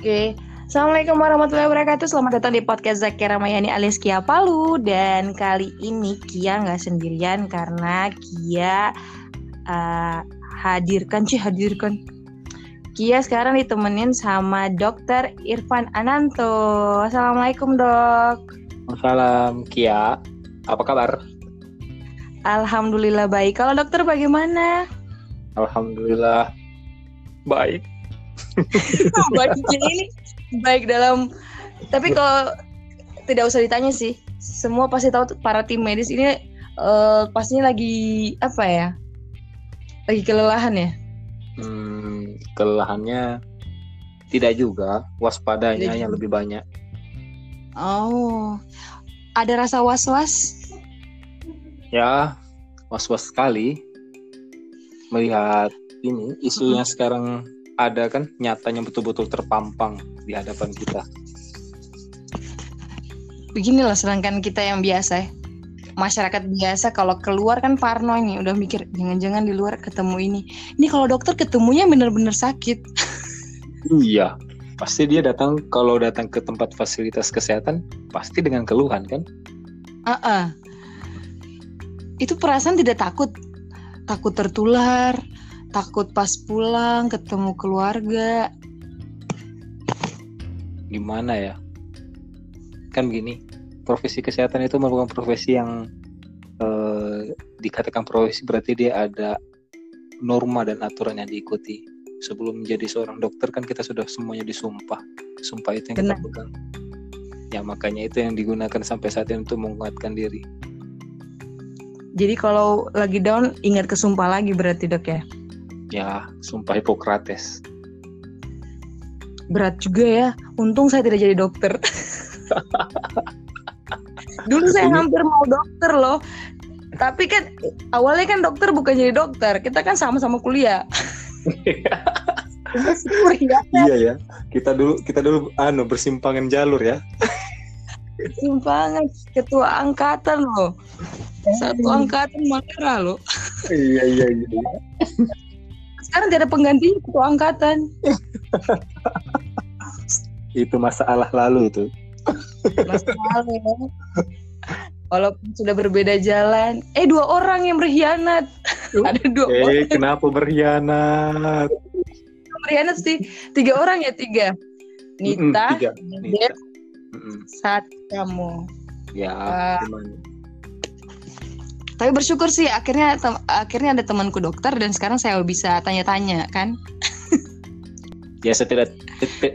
Oke. Assalamualaikum warahmatullahi wabarakatuh. Selamat datang di podcast Zakia Ramayani alias Kia Palu. Dan kali ini Kia nggak sendirian karena Kia uh, hadirkan, sih hadirkan. Kia sekarang ditemenin sama Dokter Irfan Ananto. Assalamualaikum dok. Salam Kia. Apa kabar? Alhamdulillah baik. Kalau dokter bagaimana? Alhamdulillah baik. baik ini baik dalam tapi kalau tidak usah ditanya sih. Semua pasti tahu para tim medis ini uh, pastinya lagi apa ya? Lagi kelelahan ya? Hmm, kelelahannya tidak juga waspadanya tidak yang lebih banyak. Oh ada rasa was-was? Ya was-was sekali melihat ini isu yang sekarang ada kan nyatanya betul-betul terpampang di hadapan kita. Beginilah sedangkan kita yang biasa ya. Masyarakat biasa kalau keluar kan parno ini udah mikir jangan-jangan di luar ketemu ini. Ini kalau dokter ketemunya benar-benar sakit. Iya, pasti dia datang kalau datang ke tempat fasilitas kesehatan pasti dengan keluhan kan? Ah, uh -uh. itu perasaan tidak takut, takut tertular, takut pas pulang ketemu keluarga. Gimana ya? Kan gini profesi kesehatan itu merupakan profesi yang eh, dikatakan profesi berarti dia ada norma dan aturan yang diikuti. Sebelum menjadi seorang dokter kan kita sudah semuanya disumpah. Sumpah itu yang Benar. kita pegang. Ya makanya itu yang digunakan sampai saat ini untuk menguatkan diri. Jadi kalau lagi down ingat ke sumpah lagi berarti dok ya Ya, sumpah Hippocrates. Berat juga ya. Untung saya tidak jadi dokter. Dulu saya hampir mau dokter loh. Tapi kan awalnya kan dokter bukan jadi dokter. Kita kan sama-sama kuliah. iya ya. Kita dulu kita dulu anu bersimpangan jalur ya. Simpangan ketua angkatan loh. Satu angkatan mana loh. iya iya iya sekarang tidak ada pengganti ketua angkatan. itu masalah lalu itu. Masalah. Walaupun sudah berbeda jalan. Eh dua orang yang berkhianat. ada dua eh, orang. kenapa berkhianat? berkhianat sih. Tiga orang ya tiga. Nita, mm tiga. Nita. saat kamu. Ya, uh, tapi bersyukur sih akhirnya akhirnya ada temanku dokter dan sekarang saya bisa tanya-tanya kan? Ya saya tidak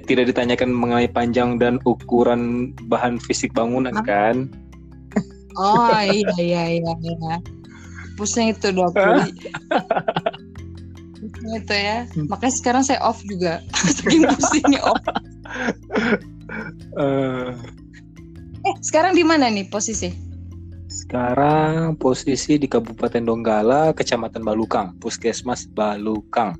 tidak ditanyakan mengenai panjang dan ukuran bahan fisik bangunan Hah? kan? Oh iya iya iya, iya. pusing itu dok. Pusing itu ya. Makanya sekarang saya off juga. Saking pusingnya off. Uh... eh sekarang di mana nih posisi sekarang posisi di Kabupaten Donggala, Kecamatan Balukang, Puskesmas Balukang.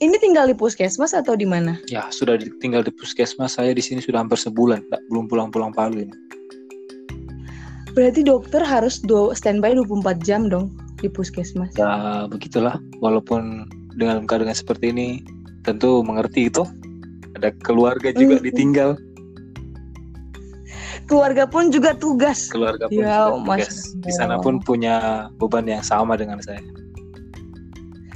Ini tinggal di puskesmas atau di mana? Ya, sudah tinggal di puskesmas. Saya di sini sudah hampir sebulan, belum pulang-pulang Palu ini. Berarti dokter harus do standby 24 jam dong di puskesmas. Ya, begitulah. Walaupun dengan keadaan seperti ini, tentu mengerti itu. Ada keluarga juga mm. ditinggal keluarga pun juga tugas. Keluarga pun ya, juga tugas. Di sana pun punya beban yang sama dengan saya.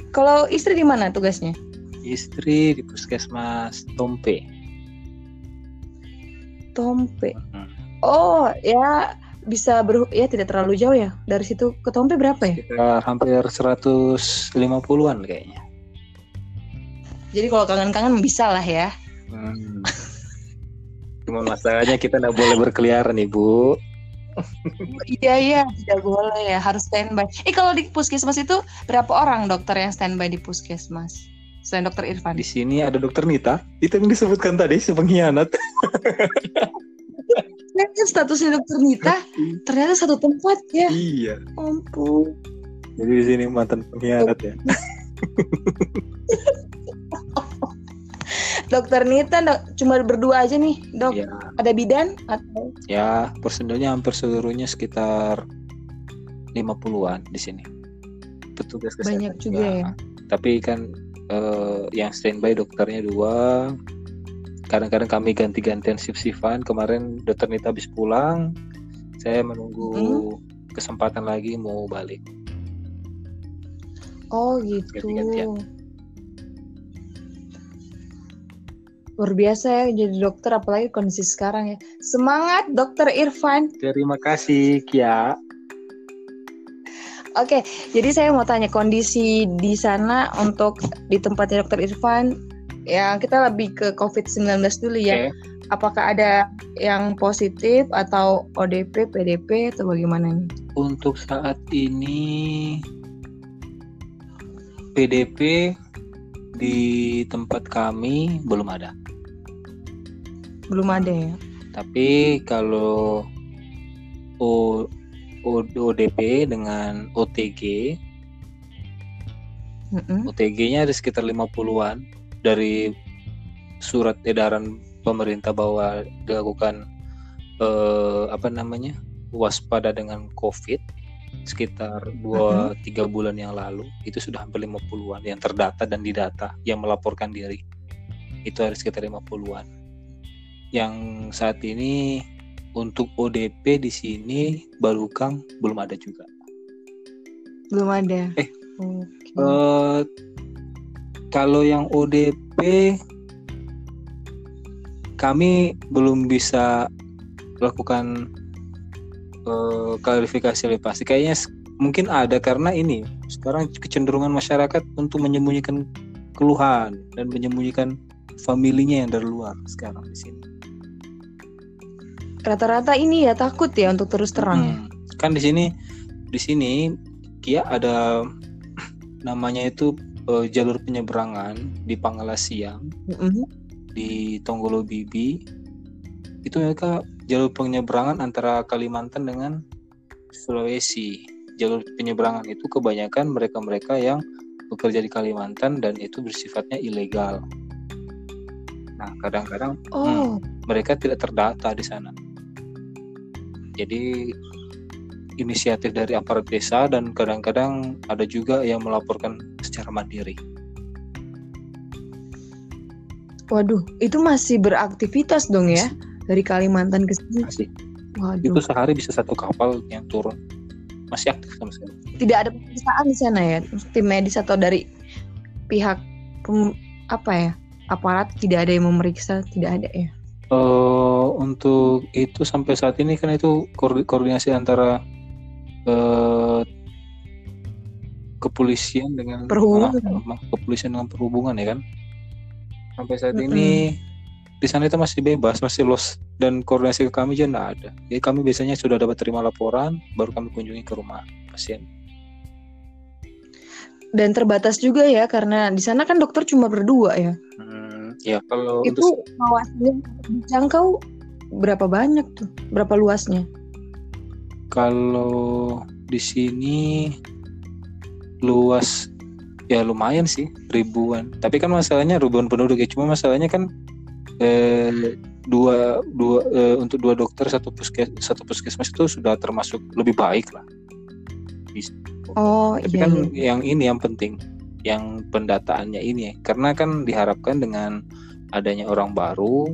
Kalau istri di mana tugasnya? Istri di puskesmas Tompe. Tompe. Hmm. Oh ya bisa ber ya tidak terlalu jauh ya dari situ ke Tompe berapa ya? Sekitar hampir 150-an kayaknya. Jadi kalau kangen-kangen bisa lah ya. Hmm. Cuma masalahnya kita nggak boleh berkeliaran ibu. iya iya tidak boleh ya harus standby. Eh kalau di puskesmas itu berapa orang dokter yang standby di puskesmas? Selain dokter Irfan. Di sini ada dokter Nita. Itu yang disebutkan tadi si pengkhianat. kan statusnya dokter Nita ternyata satu tempat ya. Iya. Ampun. Jadi di sini mantan pengkhianat ya. Dokter Nita dok, cuma berdua aja nih, dok. Ya. Ada bidan atau? Ya, personilnya hampir seluruhnya sekitar 50-an di sini. Petugas kesehatan. Banyak juga ya. Tapi kan uh, yang standby dokternya dua kadang-kadang kami ganti-gantian shift-shiftan kemarin dokter Nita habis pulang saya menunggu hmm. kesempatan lagi mau balik oh gitu ganti-gantian. Luar biasa ya jadi dokter apalagi kondisi sekarang ya semangat dokter Irfan terima kasih Kia Oke, jadi saya mau tanya kondisi di sana untuk di tempatnya Dokter Irfan ya kita lebih ke COVID-19 dulu ya. Okay. Apakah ada yang positif atau ODP, PDP atau bagaimana nih? Untuk saat ini PDP di tempat kami belum ada. Belum ada ya. Tapi kalau O, o ODP dengan OTG mm -hmm. OTG-nya ada sekitar 50-an dari surat edaran pemerintah bahwa dilakukan eh, apa namanya waspada dengan COVID sekitar dua tiga bulan yang lalu itu sudah hampir 50-an yang terdata dan didata yang melaporkan diri. Itu ada sekitar 50-an yang saat ini untuk ODP di sini baru Kang belum ada juga. Belum ada? Eh okay. uh, kalau yang ODP kami belum bisa melakukan uh, klarifikasi lebih pasti. Kayaknya mungkin ada karena ini sekarang kecenderungan masyarakat untuk menyembunyikan keluhan dan menyembunyikan familinya yang dari luar sekarang di sini. Rata-rata ini ya takut ya untuk terus terang. Hmm, kan di sini di sini Kia ada namanya itu uh, jalur penyeberangan di Pangala Siang mm-hmm. di Tonggolo Bibi itu mereka jalur penyeberangan antara Kalimantan dengan Sulawesi. Jalur penyeberangan itu kebanyakan mereka-mereka yang bekerja di Kalimantan dan itu bersifatnya ilegal. Nah kadang-kadang oh. hmm, mereka tidak terdata di sana. Jadi inisiatif dari aparat desa dan kadang-kadang ada juga yang melaporkan secara mandiri. Waduh, itu masih beraktivitas dong ya dari Kalimantan ke sini? Masih. Waduh. Itu sehari bisa satu kapal yang turun. Masih aktif sama sekali. Tidak ada pemeriksaan di sana ya, tim medis atau dari pihak pem, apa ya aparat tidak ada yang memeriksa, tidak ada ya? Uh, untuk itu sampai saat ini kan itu koordinasi antara uh, kepolisian dengan perhubungan ah, kepolisian dengan perhubungan ya kan sampai saat mm -hmm. ini di sana itu masih bebas masih los. Dan koordinasi ke kami juga tidak ada. Jadi kami biasanya sudah dapat terima laporan baru kami kunjungi ke rumah pasien. Dan terbatas juga ya karena di sana kan dokter cuma berdua ya. Hmm, ya kalau itu untuk... luasnya dijangkau berapa banyak tuh? Berapa luasnya? Kalau di sini luas ya lumayan sih ribuan. Tapi kan masalahnya ribuan penduduk ya. Cuma masalahnya kan eh, dua dua eh, untuk dua dokter satu puskes satu puskesmas itu sudah termasuk lebih baik lah. Oh Tapi iya, kan iya. yang ini yang penting yang pendataannya ini karena kan diharapkan dengan adanya orang baru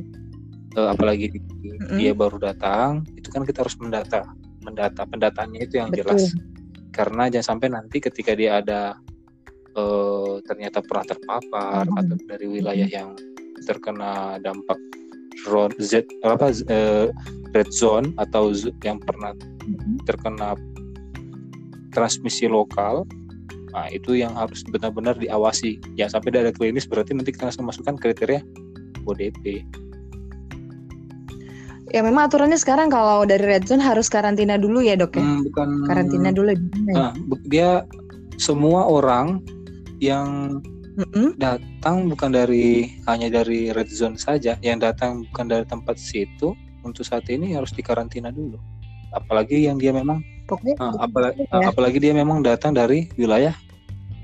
eh, apalagi mm -hmm. dia baru datang itu kan kita harus mendata mendata pendataannya itu yang Betul. jelas karena jangan sampai nanti ketika dia ada uh, ternyata pernah terpapar hmm. atau dari wilayah yang terkena dampak Z apa uh, red zone atau yang pernah hmm. terkena transmisi lokal nah itu yang harus benar-benar diawasi jangan sampai ada klinis berarti nanti kita langsung masukkan kriteria ODP Ya memang aturannya sekarang kalau dari red zone harus karantina dulu ya dok ya. Hmm, bukan karantina dulu. Ya? Nah, dia semua orang yang mm-hmm. datang bukan dari hanya dari red zone saja, yang datang bukan dari tempat situ untuk saat ini harus dikarantina dulu. Apalagi yang dia memang Pokoknya uh, apalagi, ya. apalagi dia memang datang dari wilayah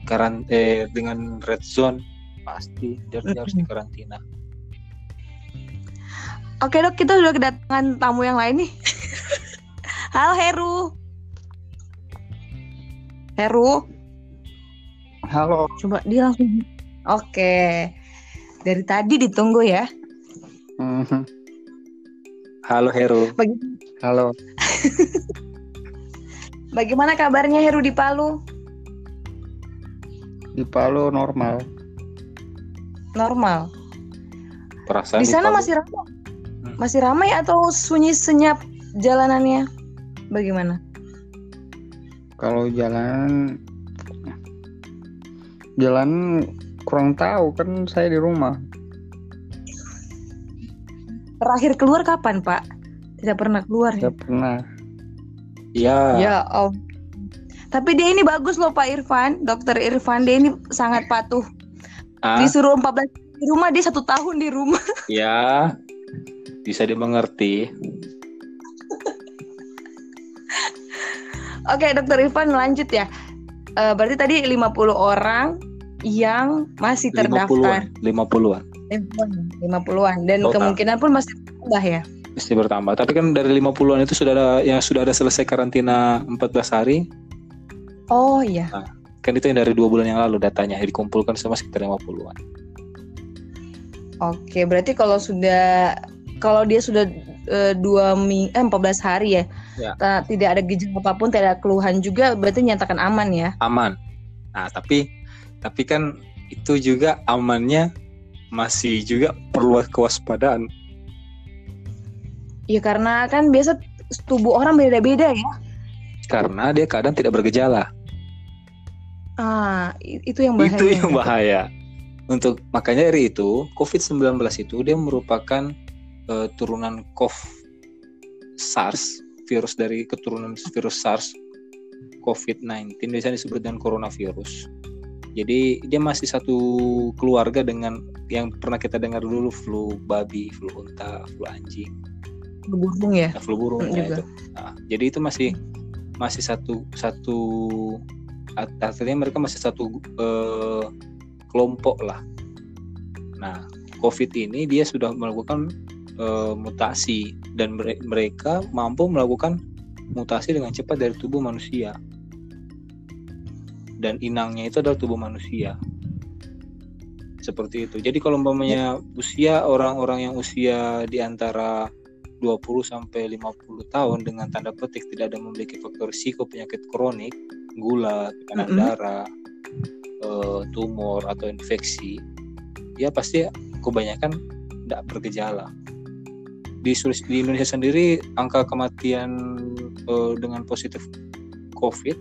karant eh, dengan red zone pasti dia mm-hmm. harus dikarantina. Oke dok, kita sudah kedatangan tamu yang lain nih. Halo Heru. Heru. Halo. Coba dia langsung Oke. Dari tadi ditunggu ya. Mhm. Halo Heru. Bagi- Halo, Bagaimana kabarnya Heru di Palu? di Palu normal. Normal. Perasaan Di sana Palu- masih ramai. Masih ramai atau sunyi senyap jalanannya? Bagaimana? Kalau jalan jalan kurang tahu kan saya di rumah. Terakhir keluar kapan, Pak? Tidak pernah keluar ya? Tidak pernah. Ya. Ya, Om. Tapi dia ini bagus loh Pak Irfan, Dokter Irfan dia ini sangat patuh. Ah, Disuruh 14 di rumah dia satu tahun di rumah. ya. Bisa dimengerti. Oke, Dokter Irfan lanjut ya. Eh, berarti tadi 50 orang yang masih terdaftar 50-an, 50-an. 50-an dan Total. kemungkinan pun masih bertambah ya. Mesti bertambah. Tapi kan dari 50-an itu sudah ada yang sudah ada selesai karantina 14 hari. Oh iya. Kan itu yang dari dua bulan yang lalu datanya dikumpulkan sama sekitar 50-an. Oke, berarti kalau sudah kalau dia sudah eh, dua ming eh, 14 hari ya, Ya. tidak ada gejala apa pun, tidak ada keluhan juga, berarti nyatakan aman ya. Aman. Nah, tapi tapi kan itu juga amannya masih juga perlu kewaspadaan. Ya karena kan biasa tubuh orang beda-beda ya. Karena dia kadang tidak bergejala. Ah, itu yang bahaya. Itu yang bahaya. Untuk makanya dari itu COVID-19 itu dia merupakan eh, turunan COV SARS, virus dari keturunan virus SARS COVID-19 biasanya disebut dengan coronavirus. Jadi dia masih satu keluarga dengan yang pernah kita dengar dulu flu babi, flu unta, flu anjing, Burung ya. nah, flu burung Hmm, ya juga. itu. Nah, jadi itu masih masih satu satu art- artinya mereka masih satu eh, kelompok lah. Nah, COVID ini dia sudah melakukan eh, mutasi dan mere- mereka mampu melakukan mutasi dengan cepat dari tubuh manusia. Dan inangnya itu adalah tubuh manusia. Seperti itu. Jadi kalau umpamanya usia orang-orang yang usia di antara 20 sampai 50 tahun dengan tanda petik tidak ada memiliki faktor risiko penyakit kronik, gula, tekanan Mm-mm. darah, eh, tumor atau infeksi, ya pasti kebanyakan tidak bergejala. Di, di Indonesia sendiri angka kematian eh, dengan positif COVID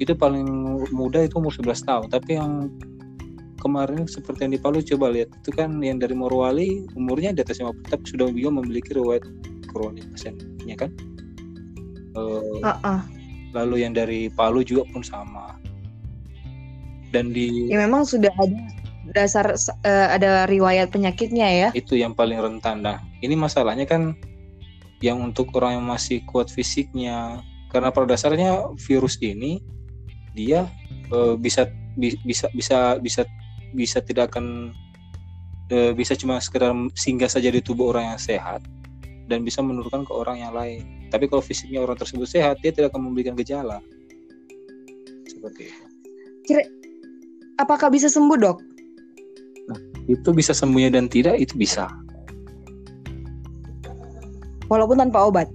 itu paling muda itu umur 11 tahun, tapi yang kemarin seperti yang di Palu coba lihat. Itu kan yang dari Morowali umurnya di atas 50 tapi sudah juga memiliki riwayat kronik pasiennya kan? Eh, Ah, ah. lalu yang dari Palu juga pun sama. Dan di Ya memang sudah ada dasar eh, ada riwayat penyakitnya ya. itu yang paling rentan. Nah ini masalahnya kan yang untuk orang yang masih kuat fisiknya. Karena pada dasarnya virus ini dia eh, bisa bi- bisa bisa bisa bisa tidak akan eh, bisa cuma sekedar singgah saja di tubuh orang yang sehat dan bisa menurunkan ke orang yang lain. Tapi kalau fisiknya orang tersebut sehat dia tidak akan memberikan gejala. Seperti itu. Apakah bisa sembuh, Dok? Itu bisa sembuhnya dan tidak itu bisa Walaupun tanpa obat.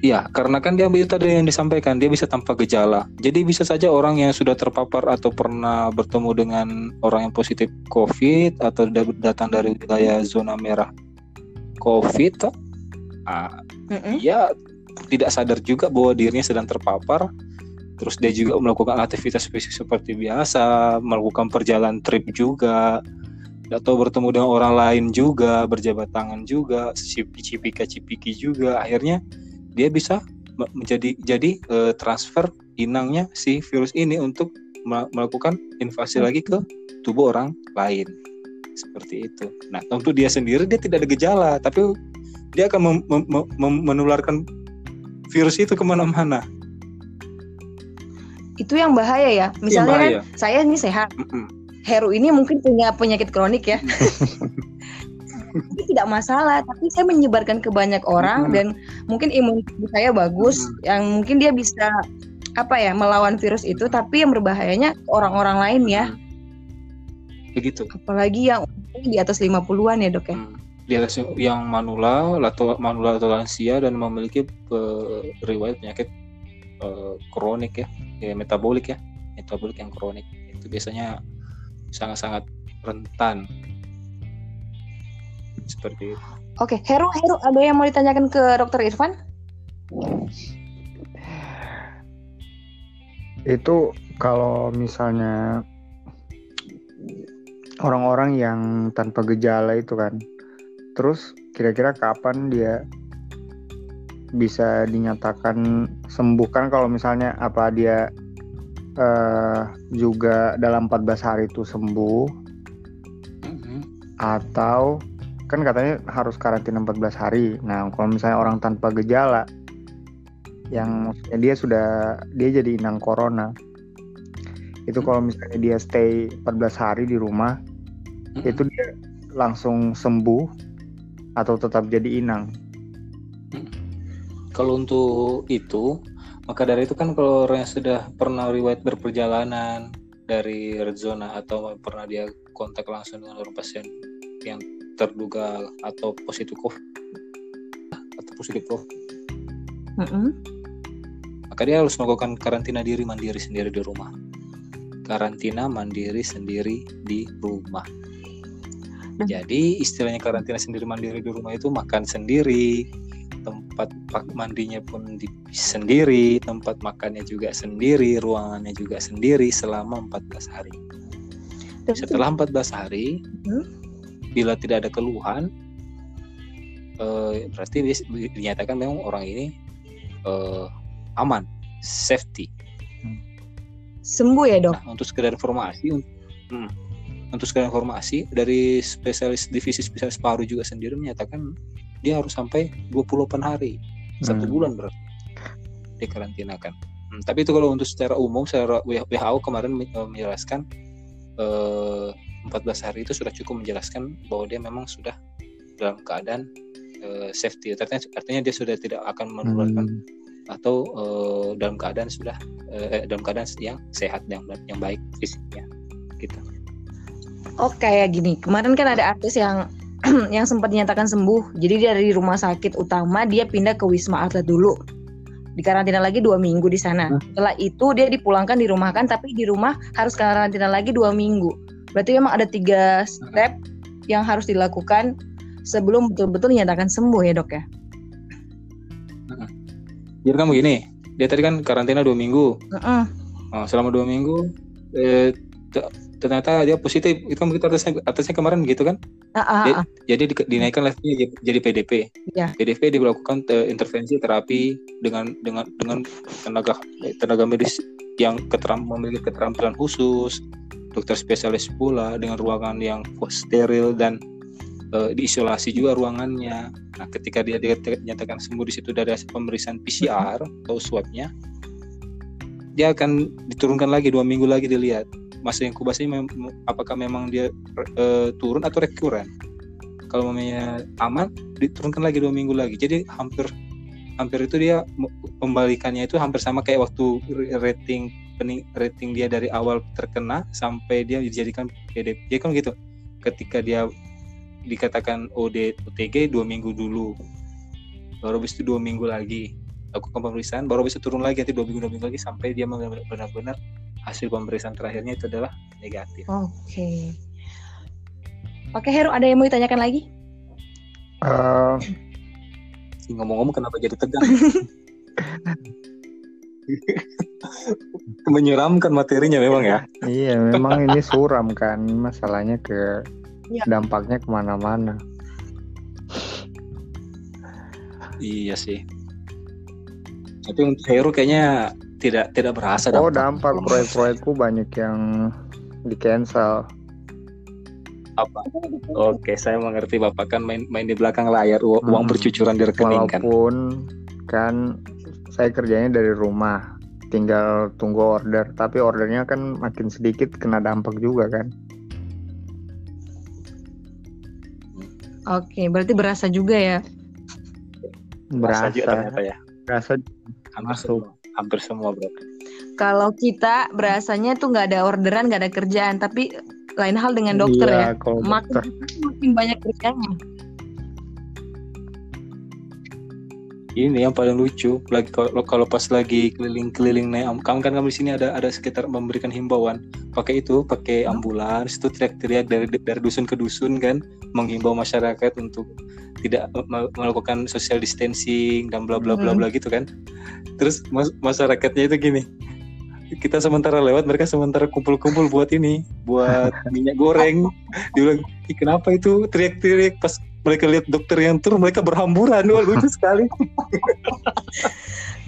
Ya, karena kan dia tadi yang disampaikan, dia bisa tanpa gejala. Jadi bisa saja orang yang sudah terpapar atau pernah bertemu dengan orang yang positif COVID atau da- datang dari wilayah zona merah COVID, ah, dia tidak sadar juga bahwa dirinya sedang terpapar. Terus dia juga melakukan aktivitas fisik seperti biasa, melakukan perjalanan trip juga, atau bertemu dengan orang lain juga, berjabat tangan juga, cipika-cipiki juga. Akhirnya dia bisa me- menjadi jadi eh, transfer inangnya si virus ini untuk me- melakukan invasi lagi ke tubuh orang lain seperti itu. Nah, untuk dia sendiri dia tidak ada gejala, tapi dia akan mem- mem- mem- menularkan virus itu ke mana-mana. Itu yang bahaya ya. Misalnya bahaya. kan saya ini sehat. Mm-mm. Heru ini mungkin punya penyakit kronik ya. Tapi tidak masalah, tapi saya menyebarkan ke banyak orang Mm-mm. dan mungkin imun tubuh saya bagus, Mm-mm. yang mungkin dia bisa apa ya melawan virus itu, tapi yang berbahayanya orang-orang lain ya. begitu Apalagi yang di atas 50-an ya, Dok ya. Hmm. di atas yang manula atau manula atau lansia dan memiliki riwayat penyakit eh, kronik ya, ya metabolik ya metabolik yang kronik itu biasanya sangat-sangat rentan seperti itu. Oke, Heru, Heru, ada yang mau ditanyakan ke Dokter Irfan? Itu kalau misalnya orang-orang yang tanpa gejala itu kan, terus kira-kira kapan dia bisa dinyatakan sembuh kan kalau misalnya apa dia eh, juga dalam 14 hari itu sembuh Mhm. atau kan katanya harus karantina 14 hari. Nah, kalau misalnya orang tanpa gejala yang maksudnya dia sudah dia jadi inang corona. Itu kalau misalnya dia stay 14 hari di rumah, Mhm. itu dia langsung sembuh atau tetap jadi inang. Kalau untuk itu, maka dari itu kan kalau orang yang sudah pernah riwayat berperjalanan dari red zona atau pernah dia kontak langsung dengan orang pasien yang terduga atau positif COVID atau positif COVID, Mm-mm. maka dia harus melakukan karantina diri mandiri sendiri di rumah. Karantina mandiri sendiri di rumah. Jadi istilahnya karantina sendiri mandiri di rumah itu makan sendiri, tempat pak mandinya pun di, sendiri, tempat makannya juga sendiri, ruangannya juga sendiri selama 14 hari. Setelah 14 hari, Hmm. bila tidak ada keluhan, eh, berarti dinyatakan memang orang ini eh, aman, safety. Sembuh ya, Dok? Nah, untuk sekedar informasi, hmm, untuk sekedar informasi dari spesialis divisi spesialis paru juga sendiri menyatakan dia harus sampai 28 hari, satu Hmm. bulan berarti dikarantinakan. Hmm, tapi itu kalau untuk secara umum, secara WHO kemarin eh, menjelaskan eh, 14 hari itu sudah cukup menjelaskan bahwa dia memang sudah dalam keadaan eh, safety. Artinya, artinya dia sudah tidak akan menularkan Hmm. atau eh, dalam keadaan sudah eh, dalam keadaan yang sehat yang yang baik fisiknya gitu. Oh, kayak gini. Kemarin kan ada artis yang yang sempat dinyatakan sembuh. Jadi dari rumah sakit utama dia pindah ke Wisma Atlet dulu. Dikarantina lagi dua minggu di sana. Setelah itu dia dipulangkan di rumah kan, tapi di rumah harus karantina lagi dua minggu. Berarti memang ada tiga step yang harus dilakukan sebelum betul-betul dinyatakan sembuh ya dok ya. Jadi kamu gini, dia tadi kan karantina dua minggu. Heeh. Nah, selama dua minggu eh, ternyata dia positif. Itu begitu atasnya, atasnya kemarin begitu kan? Ah, Dia- ah. Jadi di- dinaikkan levelnya jadi- PDP. Iya. PDP dilakukan intervensi terapi dengan dengan dengan tenaga tenaga medis yang keteram, memiliki keterampilan khusus, dokter spesialis pula dengan ruangan yang steril dan eh, diisolasi juga ruangannya. Nah, ketika dia dinyatakan sembuh di situ dari hasil pemeriksaan PCR atau swabnya, dia akan diturunkan lagi dua minggu lagi dilihat masa inkubasinya mem- apakah memang dia eh, turun atau rekuren. Kalau memangnya aman, diturunkan lagi dua minggu lagi. Jadi hampir hampir itu dia pembalikannya itu hampir sama kayak waktu rating pening- rating dia dari awal terkena sampai dia dijadikan PDP. Jadi kan gitu. Ketika dia dikatakan OD OTG dua minggu dulu, baru habis itu dua minggu lagi lakukan pemeriksaan, baru bisa turun lagi nanti dua minggu dua minggu lagi sampai dia benar-benar hasil pemeriksaan terakhirnya itu adalah negatif. Oke. Oke Heru, ada yang mau ditanyakan lagi? Eh, Si ngomong-ngomong kenapa jadi tegang? Menyeramkan materinya memang ya. iya, memang ini suram kan masalahnya ke Iya. dampaknya ke mana-mana. Iya sih. Tapi untuk Heru kayaknya tidak tidak berasa Oh, dampak. dampak proyek-proyekku banyak yang di cancel. apa. Oke, saya mengerti Bapak kan main main di belakang layar uang Hmm. bercucuran di rekening kan. Walaupun kan saya kerjanya dari rumah, tinggal tunggu order. Tapi ordernya kan makin sedikit kena dampak juga kan. Oke, berarti berasa juga ya. Berasa juga Berasa, ternyata ya. berasa Hampir Masuk. Hampir semua berarti. Kalau kita berasanya tuh nggak ada orderan, nggak ada kerjaan, tapi lain hal dengan dokter Iya, ya. kalau Makin, dokter. makin banyak kerjanya. ini yang paling lucu lagi kalau kalau pas lagi keliling-keliling naik am- kamu kan kamu di sini ada ada sekitar memberikan himbauan pakai itu pakai ambulans itu teriak-teriak dari dari dusun ke dusun kan menghimbau masyarakat untuk tidak me- melakukan social distancing dan bla bla bla Hmm. bla gitu kan terus mas- masyarakatnya itu gini kita sementara lewat mereka sementara kumpul-kumpul buat ini buat minyak goreng "Ih, kenapa itu teriak-teriak pas mereka lihat dokter yang turun mereka berhamburan wah lucu sekali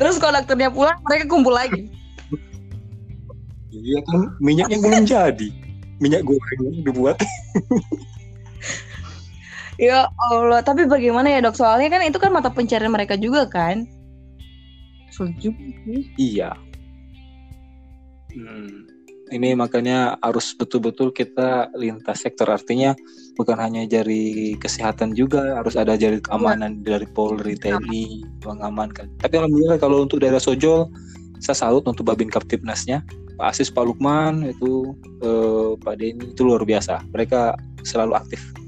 Terus kalau dokternya pulang, mereka kumpul lagi. Iya kan minyaknya belum jadi. Minyak goreng dibuat. Ya Allah, tapi bagaimana ya dok? Soalnya kan itu kan mata pencarian mereka juga kan. Sulit juga sih. Iya. Hmm. Ini makanya harus betul-betul kita lintas sektor. Artinya bukan hanya dari kesehatan juga, harus ada dari keamanan dari Polri, TNI mengamankan. Tapi alhamdulillah kalau untuk daerah Sojol, saya salut untuk Babin Kaptipnasnya, Pak Asis, Pak Lukman, itu eh, Pak Denny itu luar biasa. Mereka selalu aktif.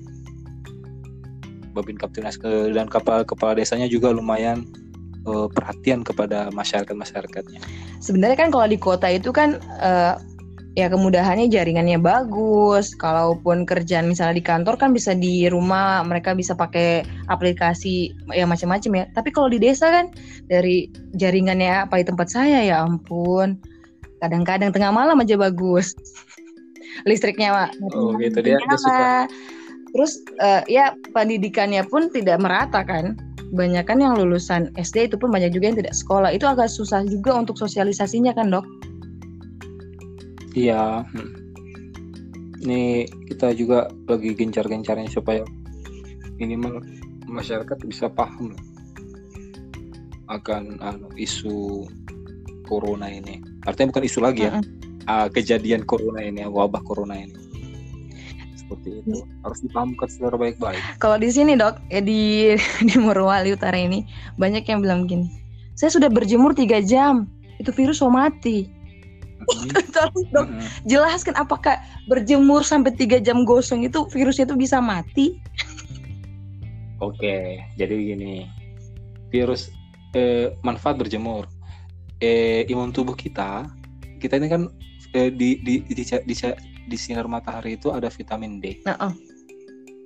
Babin Kaptipnas ke- dan kepala kepala desanya juga lumayan eh, perhatian kepada masyarakat masyarakatnya. Sebenarnya kan kalau di kota itu kan eh, ya kemudahannya jaringannya bagus. Kalaupun kerjaan misalnya di kantor kan bisa di rumah, mereka bisa pakai aplikasi ya macam-macam ya. Tapi kalau di desa kan dari jaringannya apa di tempat saya ya ampun. Kadang-kadang tengah malam aja bagus. Listriknya Mak. Oh, gitu. Dia- dia suka. Terus eh, ya pendidikannya pun tidak merata kan. Banyak kan yang lulusan SD itu pun banyak juga yang tidak sekolah. Itu agak susah juga untuk sosialisasinya kan dok. Iya. hmm. Ini kita juga lagi gencar-gencarnya supaya minimal masyarakat bisa paham akan anu, isu corona ini. Artinya bukan isu lagi ya, ah, kejadian corona ini, wabah corona ini. Seperti itu harus dipahamkan secara baik-baik. Kalau di sini dok, ya di di Morowali Utara ini banyak yang bilang gini, saya sudah berjemur tiga jam, itu virus mau mati. Hmm, Tolong dok, hmm. jelaskan apakah berjemur sampai tiga jam gosong itu virusnya itu bisa mati? Oke, jadi begini, virus eh, manfaat berjemur, eh, imun tubuh kita, kita ini kan eh, di, di, di, di, di sinar matahari itu ada vitamin D. Nah, oh.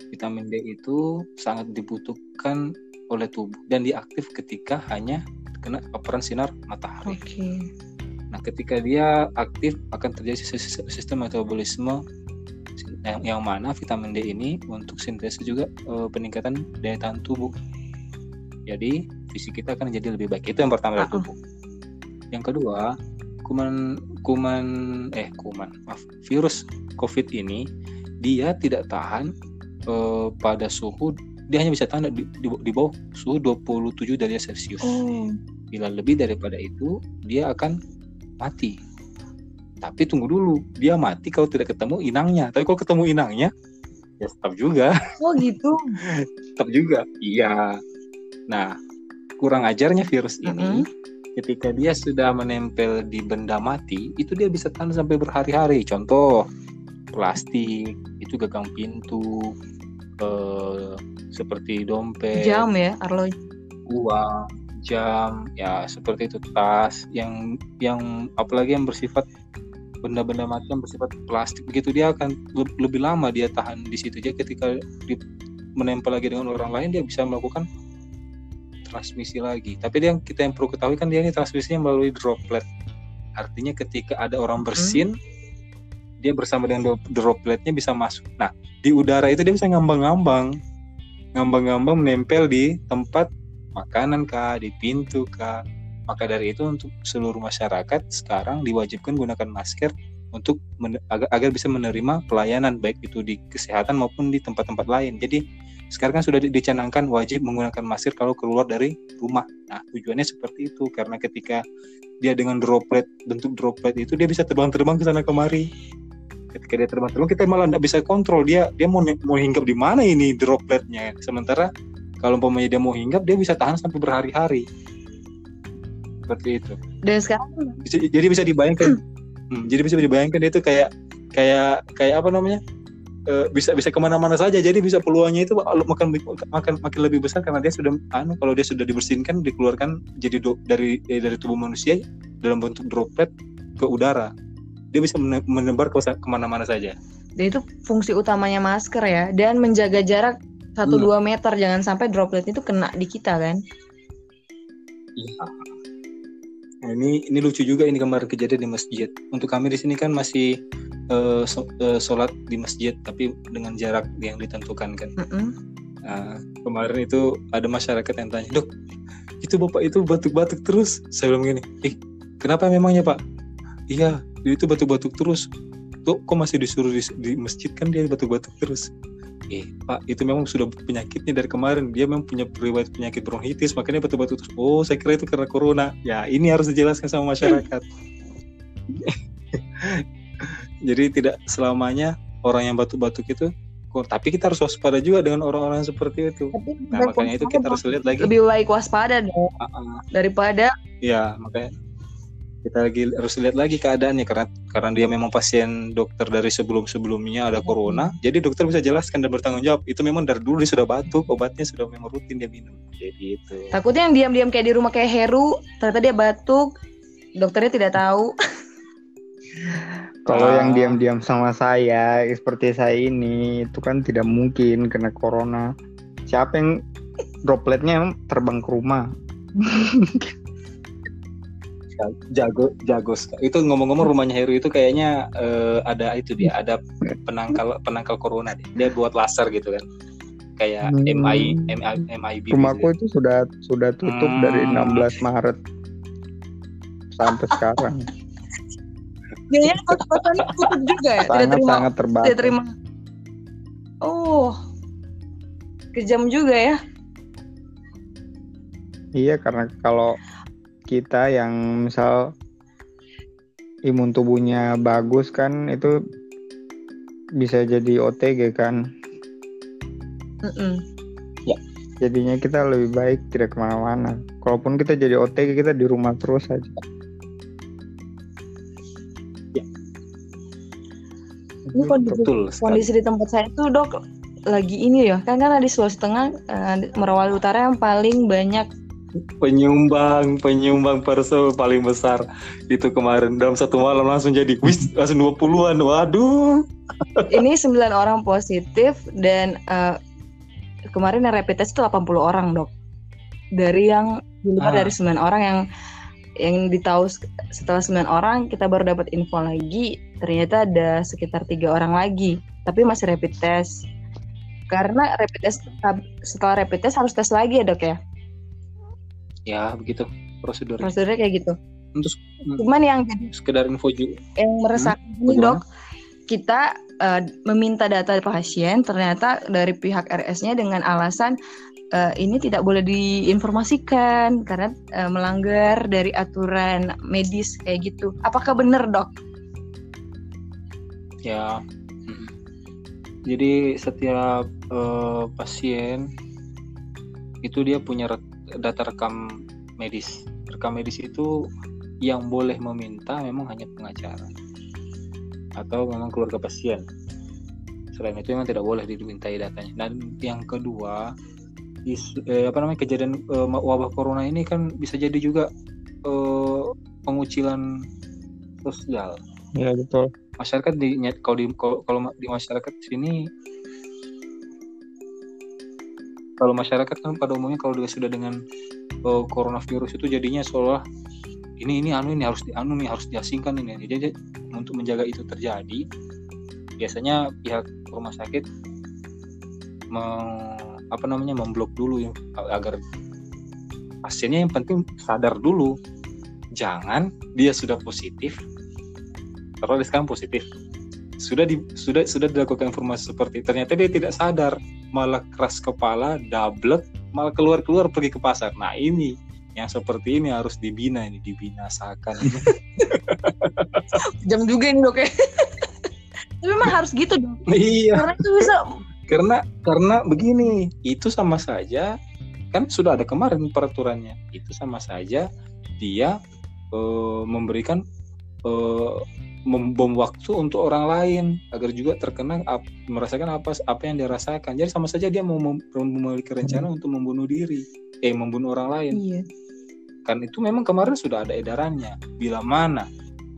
Vitamin D itu sangat dibutuhkan oleh tubuh dan diaktif ketika hanya kena paparan sinar matahari. oke. Nah, ketika dia aktif akan terjadi sis- sistem metabolisme yang, yang mana vitamin D ini untuk sintesis juga eh, peningkatan daya tahan tubuh. Jadi fisik kita akan jadi lebih baik. Itu yang pertama dari tubuh. Yang kedua, kuman kuman eh kuman maaf virus COVID ini dia tidak tahan eh, pada suhu dia hanya bisa tahan di, di, di bawah suhu 27 derajat Celcius. Oh, bila lebih daripada itu dia akan mati. Tapi tunggu dulu dia mati kalau tidak ketemu inangnya. Tapi kalau ketemu inangnya ya tetap juga. Oh gitu. tetap juga iya. Nah kurang ajarnya virus ini ketika dia sudah menempel di benda mati itu dia bisa tahan sampai berhari-hari. Contoh plastik itu gagang pintu eh, seperti dompet. Jam ya, Arlo. uang, jam, ya seperti itu tas. Yang yang apalagi yang bersifat benda-benda mati yang bersifat plastik begitu dia akan le- lebih lama dia tahan di situ. Aja ketika di, menempel lagi dengan orang lain dia bisa melakukan transmisi lagi. Tapi yang kita yang perlu ketahui kan dia ini transmisinya melalui droplet. Artinya ketika ada orang bersin dia bersama dengan dropletnya bisa masuk. Nah, di udara itu dia bisa ngambang-ngambang. Ngambang-ngambang menempel di tempat makanan kah, di pintu kah. Maka dari itu untuk seluruh masyarakat sekarang diwajibkan gunakan masker untuk agar, agar bisa menerima pelayanan baik itu di kesehatan maupun di tempat-tempat lain. Jadi sekarang kan sudah di- dicanangkan wajib menggunakan masker kalau keluar dari rumah. Nah, tujuannya seperti itu karena ketika dia dengan droplet bentuk droplet itu dia bisa terbang-terbang ke sana kemari. Ketika dia terbang-terbang kita malah tidak bisa kontrol dia dia mau mau hinggap di mana ini dropletnya. Sementara kalau umpamanya dia mau hinggap dia bisa tahan sampai berhari-hari. Seperti itu. Dan sekarang Bisa- jadi bisa dibayangkan hmm, jadi bisa dibayangkan dia itu kayak kayak kayak apa namanya Eh, bisa bisa ke mana-mana saja. Jadi bisa peluangnya itu makan makan makin lebih besar karena dia sudah anu kalau dia sudah dibersihkan dikeluarkan jadi do, dari eh, dari tubuh manusia dalam bentuk droplet ke udara. Dia bisa menebar ke ke mana-mana saja. Dan itu fungsi utamanya masker ya. Dan menjaga jarak satu hmm. dua meter jangan sampai droplet itu kena di kita kan? Iya. Nah, ini ini lucu juga ini kemarin kejadian di masjid. Untuk kami di sini kan masih uh, so, uh, sholat di masjid tapi dengan jarak yang ditentukan kan. Mm -hmm. Nah, kemarin itu ada masyarakat yang tanya, dok, itu bapak itu batuk-batuk terus. Saya bilang gini, ih, kenapa memangnya pak? Iya, dia itu batuk-batuk terus. Tuh, kok masih disuruh di, di masjid kan dia batuk-batuk terus. Eh, Pak, itu memang sudah penyakitnya dari kemarin. Dia memang punya riwayat penyakit bronkitis, makanya batuk-batuk terus. Oh, saya kira itu karena corona. Ya, ini harus dijelaskan sama masyarakat. Jadi tidak selamanya orang yang batuk-batuk itu tapi kita harus waspada juga dengan orang-orang seperti itu. Tapi nah, makanya itu kita harus lihat lagi. Lebih baik waspada dong uh -uh. daripada. Ya makanya kita lagi harus lihat lagi keadaannya karena karena dia memang pasien dokter dari sebelum-sebelumnya ada corona. Hmm. Jadi dokter bisa jelaskan dan bertanggung jawab. Itu memang dari dulu dia sudah batuk, obatnya sudah memang rutin dia minum. Jadi itu. Takutnya yang diam-diam kayak di rumah kayak Heru, ternyata dia batuk, dokternya tidak tahu. Kalau yang diam-diam sama saya seperti saya ini itu kan tidak mungkin kena corona. Siapa yang dropletnya terbang ke rumah? jago jago itu ngomong-ngomong rumahnya Heru itu kayaknya uh, ada itu dia ada penangkal penangkal corona dia, dia buat laser gitu kan kayak hmm. MI MI MIB rumahku gitu. itu sudah sudah tutup hmm. dari 16 Maret sampai sekarang Biaya kos-kosannya tutup juga ya? Sangat, tidak terima, sangat terbatas. Tidak terima. Oh, kejam juga ya? Iya, karena kalau kita yang misal imun tubuhnya bagus kan itu bisa jadi OTG kan. Mm -mm. Ya. Jadinya kita lebih baik tidak ke mana-mana. Kalaupun kita jadi OTG kita di rumah terus aja. Ini kondisi, Betul kondisi di tempat saya itu dok lagi ini ya. Kan kan di Sulawesi Tengah uh, Merawali Utara yang paling banyak. Penyumbang penyumbang perso paling besar. Itu kemarin dalam satu malam langsung jadi wis langsung 20-an waduh. Ini 9 orang positif dan uh, kemarin yang rapid test itu 80 orang dok. Dari yang di luar ah. dari 9 orang yang yang ditahu setelah 9 orang kita baru dapat info lagi ternyata ada sekitar tiga orang lagi tapi masih rapid test. Karena rapid test setelah rapid test harus tes lagi ya dok ya? Ya begitu prosedur prosedurnya kayak gitu. Untuk cuman yang sekedar info juga yang meresahkan hmm, ini dok kita uh, meminta data pasien ternyata dari pihak RS-nya dengan alasan uh, ini tidak boleh diinformasikan karena uh, melanggar dari aturan medis kayak gitu. Apakah benar dok? Ya, jadi setiap uh, pasien itu dia punya data rekam medis. Rekam medis itu yang boleh meminta memang hanya pengacara atau memang keluarga pasien. Selain itu memang tidak boleh dimintai datanya. Dan yang kedua, isu, eh, apa namanya kejadian eh, wabah corona ini kan bisa jadi juga eh, pengucilan sosial. Ya betul. Masyarakat di kalau di kalau, di masyarakat sini kalau masyarakat kan pada umumnya kalau sudah dengan uh, coronavirus itu jadinya seolah ini ini anu ini harus di anu nih harus diasingkan ini. Jadi untuk menjaga itu terjadi biasanya pihak rumah sakit apa namanya memblok dulu ya agar pasiennya yang penting sadar dulu. Jangan dia sudah positif kalau sekarang positif? Sudah di, sudah sudah dilakukan informasi seperti ternyata dia tidak sadar. Malah keras kepala double malah keluar keluar pergi ke pasar. Nah ini yang seperti ini harus dibina ini dibinasakan. Jam juga ini dok ya. Tapi memang harus gitu dong iya. Karena itu bisa karena karena begini itu sama saja kan sudah ada kemarin peraturannya. Itu sama saja dia uh, memberikan uh, membom waktu untuk orang lain agar juga terkena ap, merasakan apa apa yang dia rasakan. Jadi sama saja dia mau mem- memiliki rencana untuk membunuh diri, eh membunuh orang lain. Iya. Kan itu memang kemarin sudah ada edarannya. Bila mana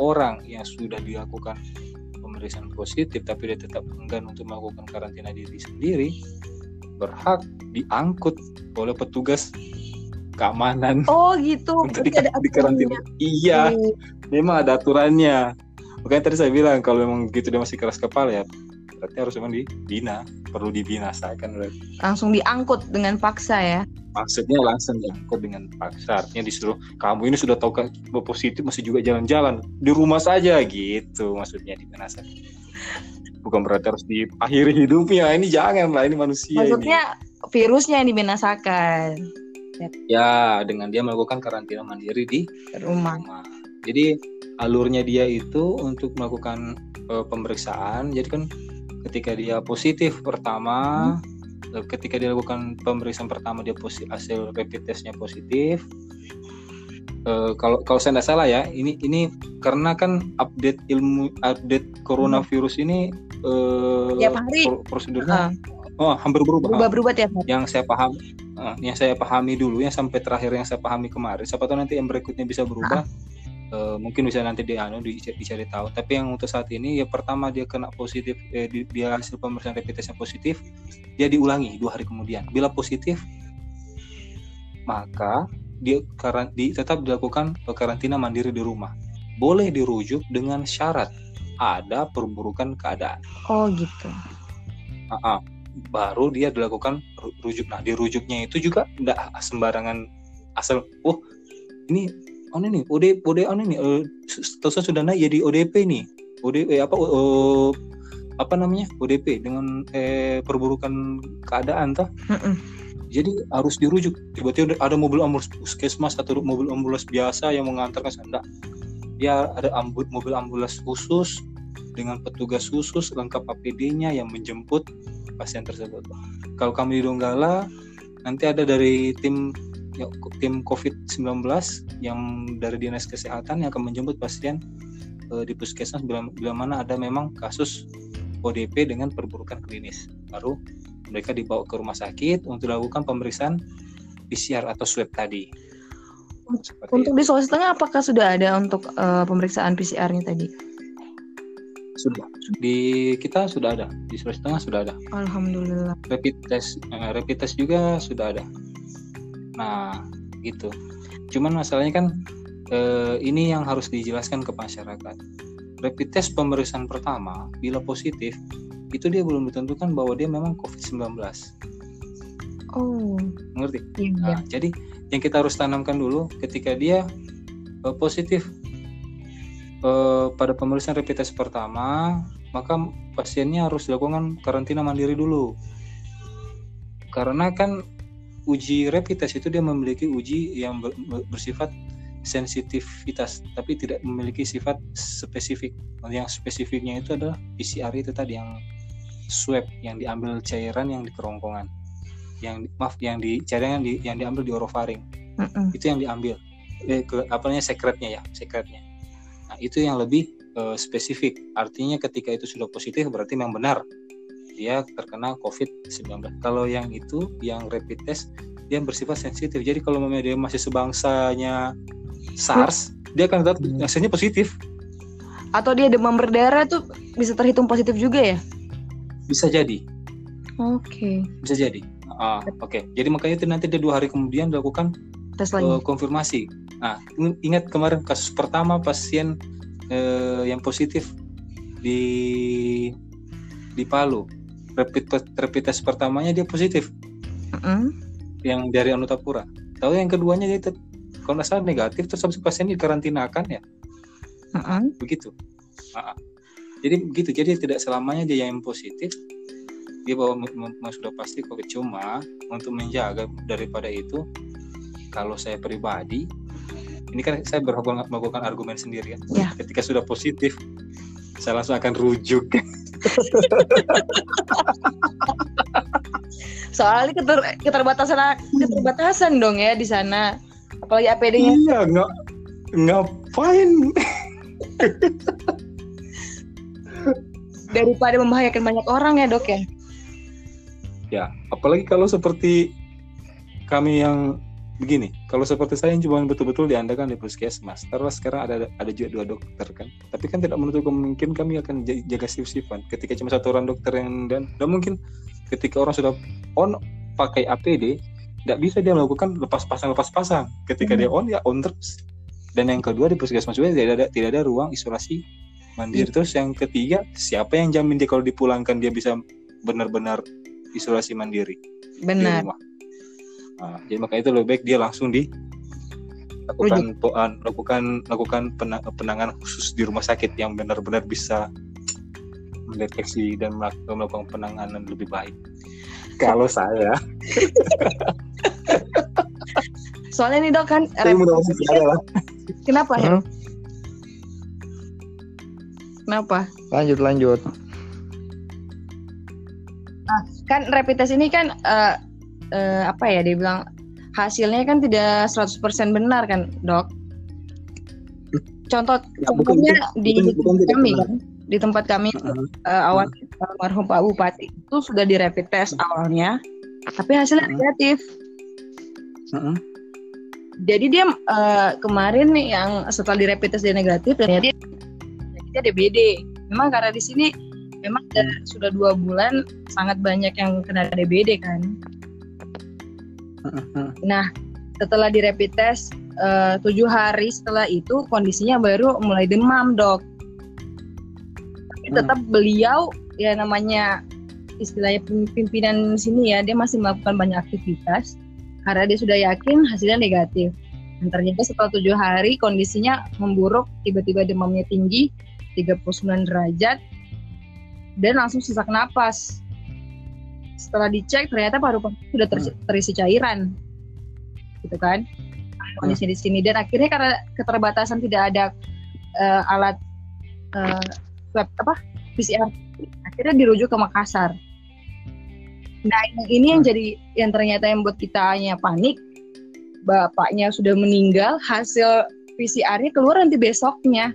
orang yang sudah dilakukan pemeriksaan positif tapi dia tetap enggan untuk melakukan karantina diri sendiri berhak diangkut oleh petugas keamanan Oh gitu. untuk di, ada di karantina. Iya, aturannya. memang ada aturannya. Makanya tadi saya bilang kalau memang gitu dia masih keras kepala ya berarti harus memang dibina, perlu dibinasakan berarti. Langsung diangkut dengan paksa ya. Maksudnya langsung diangkut dengan paksa, artinya disuruh kamu ini sudah tahu kan positif masih juga jalan-jalan di rumah saja gitu maksudnya dibinasakan. Bukan berarti harus diakhiri hidupnya, ini jangan lah, ini manusia ini. Maksudnya virusnya yang dibinasakan Ya, dengan dia melakukan karantina mandiri di rumah. rumah. Jadi alurnya dia itu untuk melakukan eh, pemeriksaan. Jadi kan ketika dia positif pertama, eh, ketika dia lakukan pemeriksaan pertama dia positif hasil rapid testnya positif. Eh, kalau kalau saya tidak salah ya, ini ini karena kan update ilmu update coronavirus ini eh, Tiap hari. pro- prosedurnya Ah, oh hampir berubah. Berubah-berubah tiap hari. Yang saya paham eh, yang saya pahami dulu yang sampai terakhir yang saya pahami kemarin. Siapa tahu nanti yang berikutnya bisa berubah. Eh, mungkin bisa nanti di anu dicari, dicari tahu. Tapi yang untuk saat ini ya pertama dia kena positif eh, di- dia hasil pemeriksaan rapid testnya positif, dia diulangi dua hari kemudian. Bila positif maka dia karan, di, tetap dilakukan karantina mandiri di rumah. Boleh dirujuk dengan syarat ada perburukan keadaan. Oh gitu. Ah, ah. Baru dia dilakukan ru- rujuk. Nah, di rujuknya itu juga tidak sembarangan asal, oh ini oh ini OD OD oh ini eh, statusnya sudah naik jadi ODP nih. ODP apa oh, apa namanya ODP dengan eh, perburukan keadaan toh. Mm-mm. Jadi harus dirujuk. Tiba-tiba ada mobil ambulans puskesmas atau mobil ambulans biasa yang mengantarkan enggak. Ya ada ambul, mobil ambulans khusus dengan petugas khusus lengkap APD-nya yang menjemput pasien tersebut. Kalau kami di Donggala nanti ada dari tim ya, tim COVID-19 yang dari dinas kesehatan yang akan menjemput pasien eh, di puskesmas bila, bila mana ada memang kasus ODP dengan perburukan klinis. Baru mereka dibawa ke rumah sakit untuk dilakukan pemeriksaan PCR atau swab tadi. Seperti Untuk di Sulawesi Tengah apakah sudah ada untuk eh, pemeriksaan PCR-nya tadi? Sudah. Di kita sudah ada. Di Sulawesi Tengah sudah ada. Alhamdulillah. rapid test eh, rapid test juga sudah ada. Nah gitu. Cuman masalahnya kan eh, ini yang harus dijelaskan ke masyarakat. Rapid test pemeriksaan pertama bila positif itu dia belum ditentukan bahwa dia memang COVID-19 Oh, mengerti iya. Nah, jadi yang kita harus tanamkan dulu ketika dia eh, positif eh, pada pemeriksaan rapid test pertama, maka pasiennya harus dilakukan karantina mandiri dulu. Karena kan uji rapid test itu dia memiliki uji yang ber- ber- bersifat sensitivitas, tapi tidak memiliki sifat spesifik. Yang spesifiknya itu adalah PCR itu tadi yang swab yang diambil cairan yang di kerongkongan yang maaf yang di cairan yang, di, yang diambil di orofaring Mm-mm. itu yang diambil eh, ke, apa namanya sekretnya ya sekretnya nah itu yang lebih eh, spesifik. Artinya ketika itu sudah positif berarti memang benar dia terkena COVID-19 kalau yang itu yang rapid test dia bersifat sensitif. Jadi kalau memang dia masih sebangsanya SARS dia akan tetap Hmm. hasilnya positif. Atau dia demam berdarah tuh bisa terhitung positif juga ya? bisa jadi. Oke. bisa jadi. Ah, oke. Jadi makanya itu nanti dia dua hari kemudian dilakukan Tes eh, lagi. konfirmasi. Nah, ing- ingat kemarin kasus pertama pasien eh, yang positif di di Palu. Rapid rapid test pertamanya dia positif Mm-mm. yang dari Anutapura. Tahu yang keduanya dia tet- kalau nggak salah negatif terus habis pasien dikarantinakan ya. Mm-mm. Begitu. Ah, ah. Jadi begitu. Jadi tidak selamanya dia yang positif dia bahwa sudah pasti COVID cuma untuk menjaga daripada itu kalau saya pribadi ini kan saya berhubung melakukan argumen sendiri ya. Ya. Ketika sudah positif saya langsung akan rujuk. Soalnya keter- keterbatasan keterbatasan dong ya di sana. Apalagi APD-nya. iya, nggak ngapain? daripada membahayakan banyak orang ya dok ya ya apalagi kalau seperti kami yang begini kalau seperti saya yang cuma betul-betul diandalkan di puskesmas terus sekarang ada ada juga dua dokter kan? Tapi kan tidak menutup kemungkinan kami akan jaga sif-sifan ketika cuma satu orang dokter yang dan dan mungkin ketika orang sudah on pakai APD tidak bisa dia melakukan lepas pasang lepas pasang ketika hmm. dia on ya on terus. Dan yang kedua di puskesmas juga tidak ada tidak ada ruang isolasi mandiri. Hmm. terus yang ketiga siapa yang jamin dia kalau dipulangkan dia bisa benar-benar isolasi mandiri? Benar. di rumah Nah, jadi maka itu lebih baik dia langsung di lakukan uh, lakukan lakukan penanganan khusus di rumah sakit yang benar-benar bisa mendeteksi dan melakukan penanganan lebih baik. Kalau saya, soalnya nih dok kan, kenapa ya? Hmm? Kenapa? Lanjut lanjut. Nah, kan rapid test ini kan uh, uh, apa ya dia bilang hasilnya kan tidak 100% benar kan dok? Contoh ya, contohnya bukan, di bukan, bukan, kami kan di tempat kami uh, -huh. uh, awal almarhum Pak Bupati itu sudah di rapid test awalnya tapi hasilnya uh -huh. negatif. Uh jadi dia uh, kemarin nih yang setelah di rapid test dia negatif dan dia dia DBD memang karena di sini memang sudah dua bulan sangat banyak yang kena DBD kan Nah, setelah di rapid test eh, tujuh hari setelah itu kondisinya baru mulai demam dok. Tapi hmm. tetap beliau ya namanya istilahnya pimpinan sini ya dia masih melakukan banyak aktivitas karena dia sudah yakin hasilnya negatif. Dan ternyata setelah tujuh hari kondisinya memburuk, tiba-tiba demamnya tinggi, 39 derajat, dan langsung sesak napas setelah dicek ternyata paru-paru sudah ter hmm. terisi cairan gitu kan kondisi hmm. di sini dan akhirnya karena keterbatasan tidak ada uh, alat uh, swab apa PCR akhirnya dirujuk ke Makassar nah yang ini yang hmm. jadi yang ternyata yang buat kita hanya panik bapaknya sudah meninggal hasil PCR-nya keluar nanti besoknya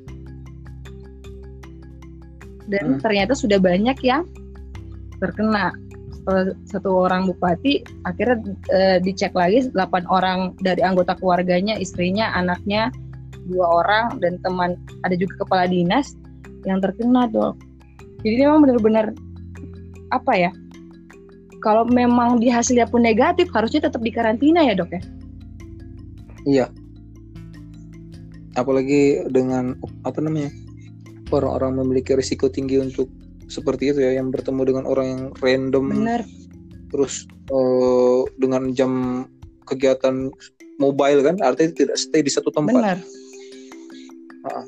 dan hmm. ternyata sudah banyak yang terkena satu orang bupati akhirnya uh, dicek lagi 8 orang dari anggota keluarganya istrinya anaknya dua orang dan teman ada juga kepala dinas yang terkena dok. Jadi memang benar-benar apa ya kalau memang di hasilnya pun negatif harusnya tetap dikarantina ya dok ya? Iya. Apalagi dengan apa namanya orang-orang memiliki risiko tinggi untuk seperti itu ya yang bertemu dengan orang yang random Bener. terus uh, dengan jam kegiatan mobile kan artinya tidak stay di satu tempat Benar. Uh.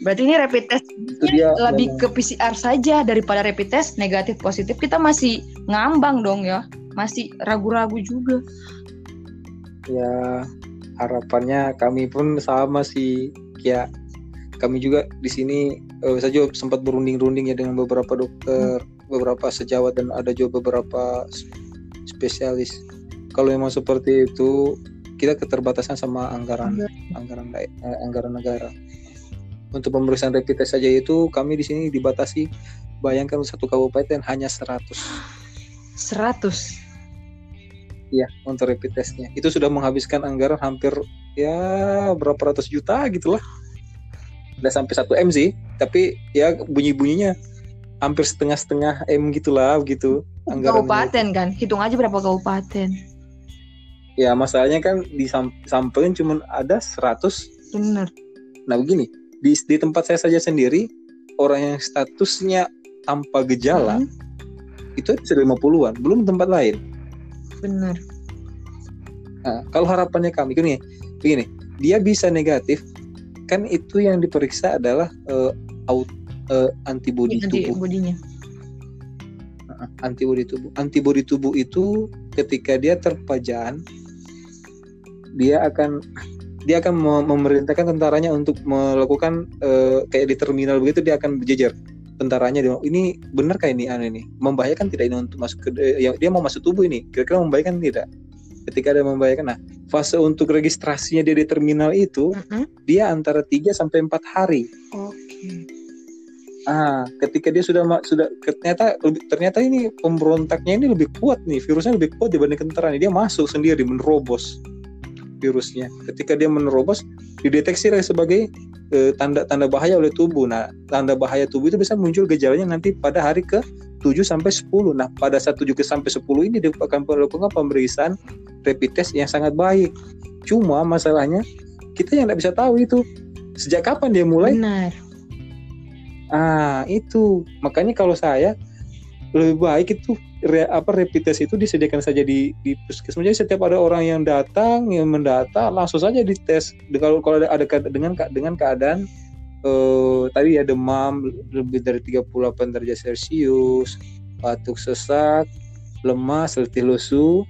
Berarti ini rapid test itu dia lebih memang. ke PCR saja daripada rapid test negatif positif kita masih ngambang dong ya masih ragu-ragu juga. Ya harapannya kami pun sama sih ya kami juga di sini uh, saya juga sempat berunding-runding ya dengan beberapa dokter, hmm. beberapa sejawat dan ada juga beberapa spesialis. Kalau memang seperti itu, kita keterbatasan sama anggaran hmm. anggaran uh, anggaran negara. Untuk pemeriksaan rapid test saja itu kami di sini dibatasi bayangkan satu kabupaten hanya 100. 100. Iya, untuk rapid testnya. Itu sudah menghabiskan anggaran hampir ya berapa ratus juta gitulah nggak sampai satu m sih tapi ya bunyi bunyinya hampir setengah setengah m gitulah gitu. kabupaten kan? Hitung aja berapa kabupaten ya masalahnya kan di sampelin cuma ada 100 bener. Nah begini di, di tempat saya saja sendiri orang yang statusnya tanpa gejala hmm. itu sudah 50-an belum tempat lain. Bener. Nah, kalau harapannya kami gini begini dia bisa negatif kan itu yang diperiksa adalah uh, out, uh, antibodi ya, tubuh. Antibodinya. Antibodi tubuh. Antibodi tubuh itu ketika dia terpajan, dia akan dia akan memerintahkan tentaranya untuk melakukan uh, kayak di terminal begitu dia akan berjejer tentaranya dia ini benar kayak ini aneh ini membahayakan tidak ini untuk masuk ke uh, dia mau masuk tubuh ini kira-kira membahayakan tidak ketika ada membahayakan nah fase untuk registrasinya dia di terminal itu uh-huh. dia antara 3 sampai empat hari. Oke. Okay. ah ketika dia sudah sudah ternyata ternyata ini pemberontaknya ini lebih kuat nih virusnya lebih kuat dibanding tentara nih dia masuk sendiri menerobos virusnya ketika dia menerobos dideteksi sebagai eh, tanda-tanda bahaya oleh tubuh nah tanda bahaya tubuh itu bisa muncul gejalanya nanti pada hari ke 7 sampai 10 nah pada saat 7 ke sampai 10 ini dia akan melakukan pemeriksaan rapid test yang sangat baik cuma masalahnya kita yang tidak bisa tahu itu sejak kapan dia mulai Benar. Ah, itu. Makanya kalau saya lebih baik itu re, apa rapid test itu disediakan saja di di puskesmas. Jadi setiap ada orang yang datang yang mendata langsung saja dites. Kalau kalau ada, ada dengan dengan keadaan eh, tadi ya demam lebih dari 38 derajat Celcius, batuk sesak, lemas, letih lesu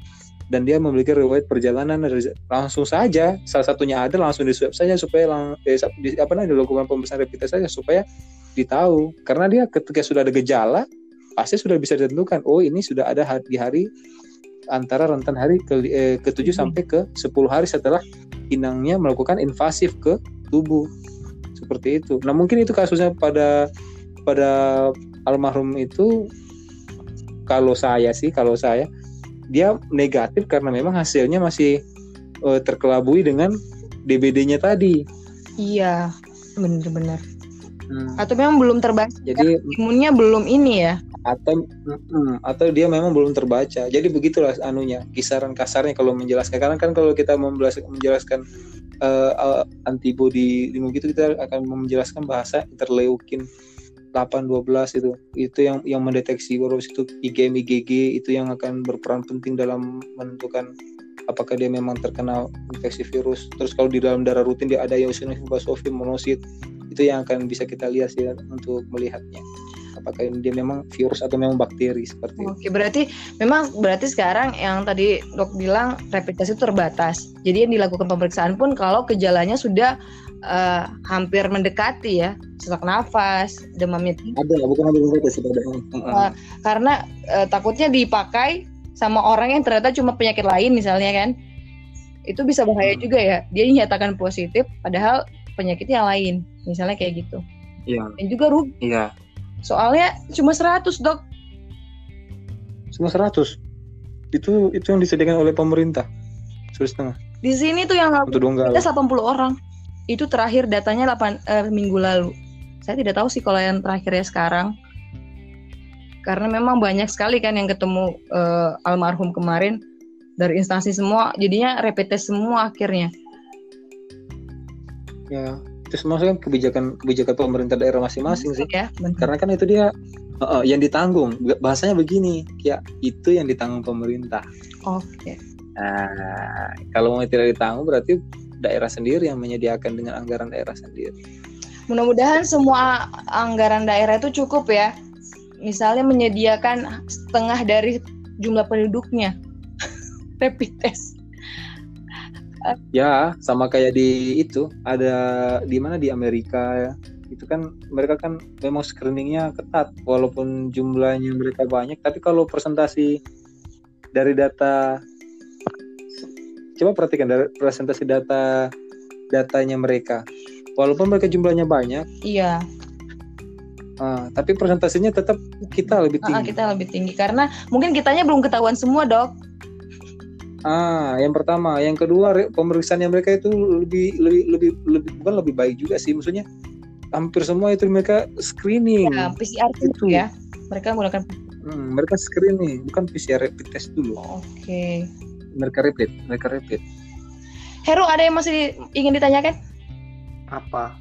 dan dia memiliki riwayat perjalanan langsung saja. Salah satunya ada langsung di swab saja supaya lang, eh, di, apa namanya dilakukan pemeriksaan rapid test saja supaya ditahu. Karena dia ketika sudah ada gejala pasti sudah bisa ditentukan oh ini sudah ada di hari antara rentan hari ke eh, ke 7 Hmm. sampai ke 10 hari setelah inangnya melakukan invasif ke tubuh seperti itu. Nah mungkin itu kasusnya pada pada almarhum itu kalau saya sih kalau saya dia negatif karena memang hasilnya masih eh, terkelabui dengan DBD-nya tadi. Iya, benar-benar. Hmm. Atau memang belum terbaca Jadi imunnya belum ini ya. Atau mm, atau dia memang belum terbaca. Jadi begitulah anunya kisaran kasarnya kalau menjelaskan. Karena kan kalau kita menjelaskan eh, eh, antibody gitu kita akan menjelaskan bahasa interleukin 8 12 itu. Itu yang yang mendeteksi virus itu IgM IgG itu yang akan berperan penting dalam menentukan apakah dia memang terkena infeksi virus. Terus kalau di dalam darah rutin dia ada eosinophil basophil monosit itu yang akan bisa kita lihat sih untuk melihatnya apakah ini dia memang virus atau memang bakteri seperti itu. Oke, berarti memang berarti sekarang yang tadi dok bilang rapid test itu terbatas. Jadi yang dilakukan pemeriksaan pun kalau gejalanya sudah eh, hampir mendekati ya, sesak nafas, demamnya. Ada, bukan ada virus ada. Ah. Karena eh, takutnya dipakai sama orang yang ternyata cuma penyakit lain misalnya kan. Itu bisa bahaya Hmm. juga ya. Dia dinyatakan positif padahal penyakitnya lain. Misalnya kayak gitu. Iya, Dan juga rugi. iya. Soalnya cuma 100, Dok. Semua 100. Itu itu yang disediakan oleh pemerintah. Satu setengah Di sini tuh yang untuk. Kita 80 orang. Itu terakhir datanya 8 eh, minggu lalu. Saya tidak tahu sih kalau yang terakhirnya sekarang. Karena memang banyak sekali kan yang ketemu eh, almarhum kemarin dari instansi semua, jadinya rapid test semua akhirnya. Ya, itu semua kan kebijakan kebijakan pemerintah daerah masing-masing sih. Ya. Karena kan itu dia uh, uh, yang ditanggung. Bahasanya begini, ya itu yang ditanggung pemerintah. Oke. Nah, kalau mau tidak ditanggung berarti daerah sendiri yang menyediakan dengan anggaran daerah sendiri. Mudah-mudahan semua anggaran daerah itu cukup ya. Misalnya menyediakan setengah dari jumlah penduduknya rapid test. Ya, sama kayak di itu ada di mana di Amerika ya. Itu kan mereka kan memang screeningnya ketat walaupun jumlahnya mereka banyak, tapi kalau presentasi dari data coba perhatikan dari presentasi data datanya mereka. Walaupun mereka jumlahnya banyak, Iya, ah, tapi presentasinya tetap kita lebih ah, tinggi. kita lebih tinggi karena mungkin kitanya belum ketahuan semua, Dok. Ah, yang pertama, yang kedua pemeriksaan yang mereka itu lebih lebih lebih lebih bukan lebih baik juga sih, maksudnya hampir semua itu mereka screening. Ya, PCR Itu. itu ya. Mereka menggunakan Hmm, mereka screening, bukan PCR rapid test dulu. Oke. Mereka rapid, mereka rapid. Heru ada yang masih ingin ditanyakan? Apa?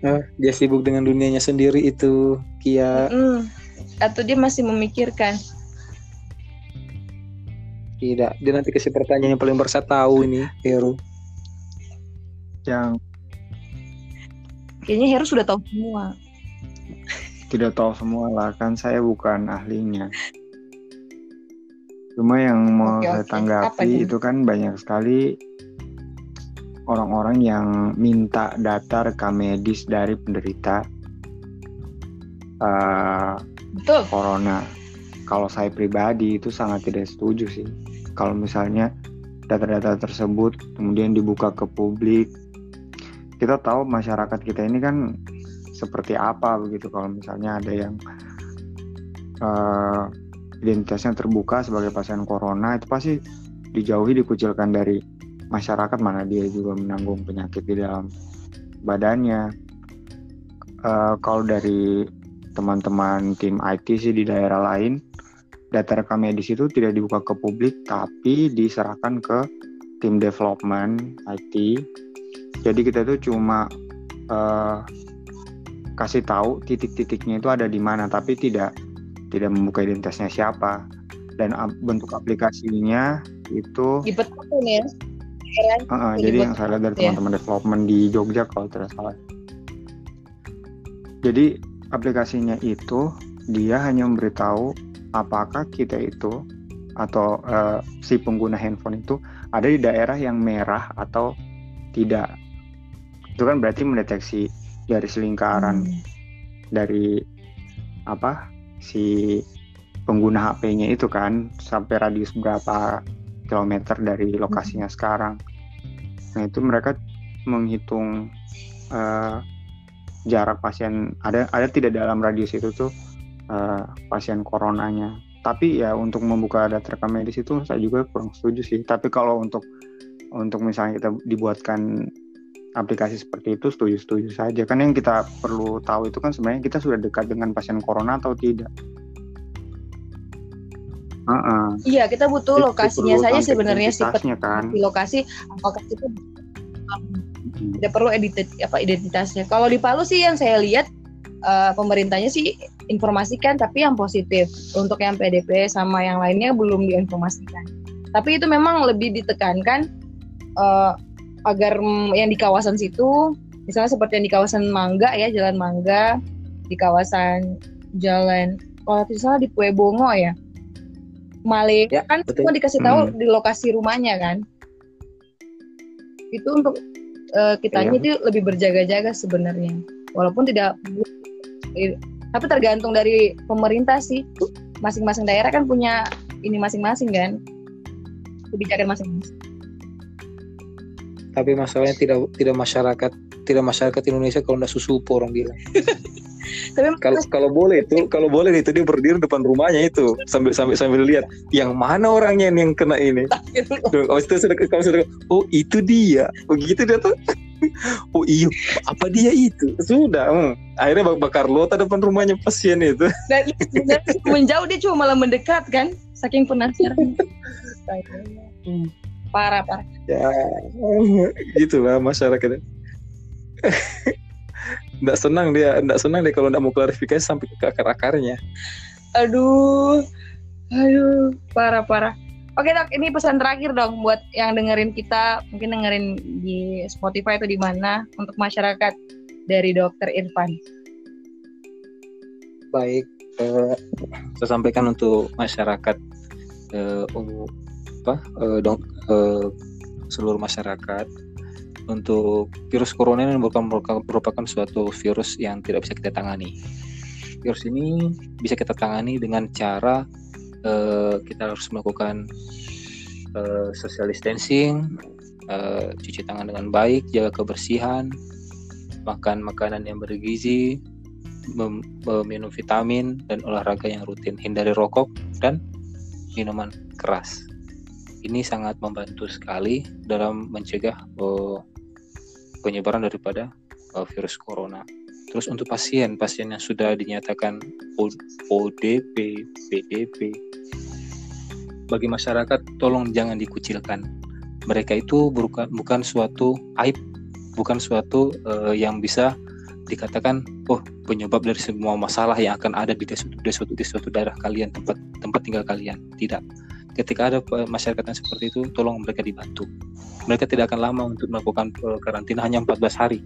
Nah, dia sibuk dengan dunianya sendiri itu, Kia. Mm. Atau dia masih memikirkan? Tidak, dia nanti kasih pertanyaan yang paling bersa tahu ini, Heru. Yang Kayaknya Heru sudah tahu semua. tidak tahu semua lah kan saya bukan ahlinya. Cuma yang mau Oke, saya tanggapi itu kan banyak sekali orang-orang yang minta data rekam medis dari penderita eh, Betul. corona. Kalau saya pribadi itu sangat tidak setuju sih. Kalau misalnya data-data tersebut kemudian dibuka ke publik kita tahu masyarakat kita ini kan seperti apa begitu kalau misalnya ada yang uh, identitasnya terbuka sebagai pasien corona itu pasti dijauhi dikucilkan dari masyarakat mana dia juga menanggung penyakit di dalam badannya. Uh, kalau dari teman-teman tim IT sih di daerah lain data rekam medis itu tidak dibuka ke publik tapi diserahkan ke tim development IT jadi kita tuh cuma uh, kasih tahu titik-titiknya itu ada di mana tapi tidak tidak membuka identitasnya siapa. Dan bentuk aplikasinya itu dipetakan ya uh, uh, jadi yang saya lihat dari ya. teman-teman development di Jogja kalau tidak salah jadi aplikasinya itu dia hanya memberitahu apakah kita itu atau uh, si pengguna handphone itu ada di daerah yang merah atau tidak. Itu kan berarti mendeteksi dari lingkaran hmm. dari apa si pengguna HP-nya itu kan sampai radius berapa kilometer dari lokasinya hmm. sekarang. Nah itu mereka menghitung uh, jarak pasien. Ada ada tidak dalam radius itu tuh uh, pasien coronanya. Tapi ya untuk membuka data rekam medis itu saya juga kurang setuju sih. Tapi kalau untuk untuk misalnya kita dibuatkan aplikasi seperti itu setuju-setuju saja. Kan yang kita perlu tahu itu kan sebenarnya kita sudah dekat dengan pasien corona atau tidak uh -uh. iya kita butuh lokasinya saja sebenarnya sih kan. di lokasi apakah itu tidak perlu edit apa identitasnya. Kalau di Palu sih yang saya lihat uh, pemerintahnya sih informasikan tapi yang positif. Untuk yang PDP sama yang lainnya belum diinformasikan. Tapi itu memang lebih ditekankan uh, agar yang di kawasan situ misalnya seperti yang di kawasan Mangga ya Jalan Mangga di kawasan Jalan kalau tidak salah di Kue Bongo ya Male ya, kan semua dikasih tahu hmm. di lokasi rumahnya kan. Itu untuk uh, kitanya ya. itu lebih berjaga-jaga sebenarnya. Walaupun tidak tapi tergantung dari pemerintah sih. Masing-masing daerah kan punya ini masing-masing kan. Kebijakan masing-masing. Tapi masalahnya tidak tidak masyarakat tidak masyarakat Indonesia kalau nggak susu orang bilang tapi kalau kalau boleh itu kalau boleh itu dia berdiri depan rumahnya itu sambil sambil sambil lihat yang mana orangnya yang kena ini. Oh itu sudah kalau sudah oh itu dia. Oh gitu dia tuh. oh iya apa dia itu sudah hmm. akhirnya bakar lota depan rumahnya pasien itu dan, dan menjauh dia cuma malah mendekat kan saking penasaran hmm. parah parah ya gitulah masyarakat Nggak senang dia, nggak senang dia kalau nggak mau klarifikasi sampai ke akar-akarnya. Aduh, aduh, parah parah. Oke dok, ini pesan terakhir dong buat yang dengerin kita, mungkin dengerin di Spotify atau di mana untuk masyarakat dari Dokter Irfan. Baik, eh, saya sampaikan untuk masyarakat eh, apa eh, dong eh, seluruh masyarakat untuk virus corona ini merupakan, merupakan suatu virus yang tidak bisa kita tangani. Virus ini bisa kita tangani dengan cara uh, kita harus melakukan uh, social distancing, uh, cuci tangan dengan baik, jaga kebersihan, makan makanan yang bergizi, minum vitamin dan olahraga yang rutin, hindari rokok dan minuman keras. Ini sangat membantu sekali dalam mencegah uh, penyebaran daripada uh, virus corona. Terus untuk pasien, pasien yang sudah dinyatakan ODP, PDP, bagi masyarakat tolong jangan dikucilkan. Mereka itu bukan bukan suatu aib, bukan suatu uh, yang bisa dikatakan oh penyebab dari semua masalah yang akan ada di suatu di suatu, di suatu daerah kalian tempat tempat tinggal kalian. Tidak. Ketika ada masyarakat yang seperti itu, tolong mereka dibantu. Mereka tidak akan lama untuk melakukan eh, karantina hanya 14 hari.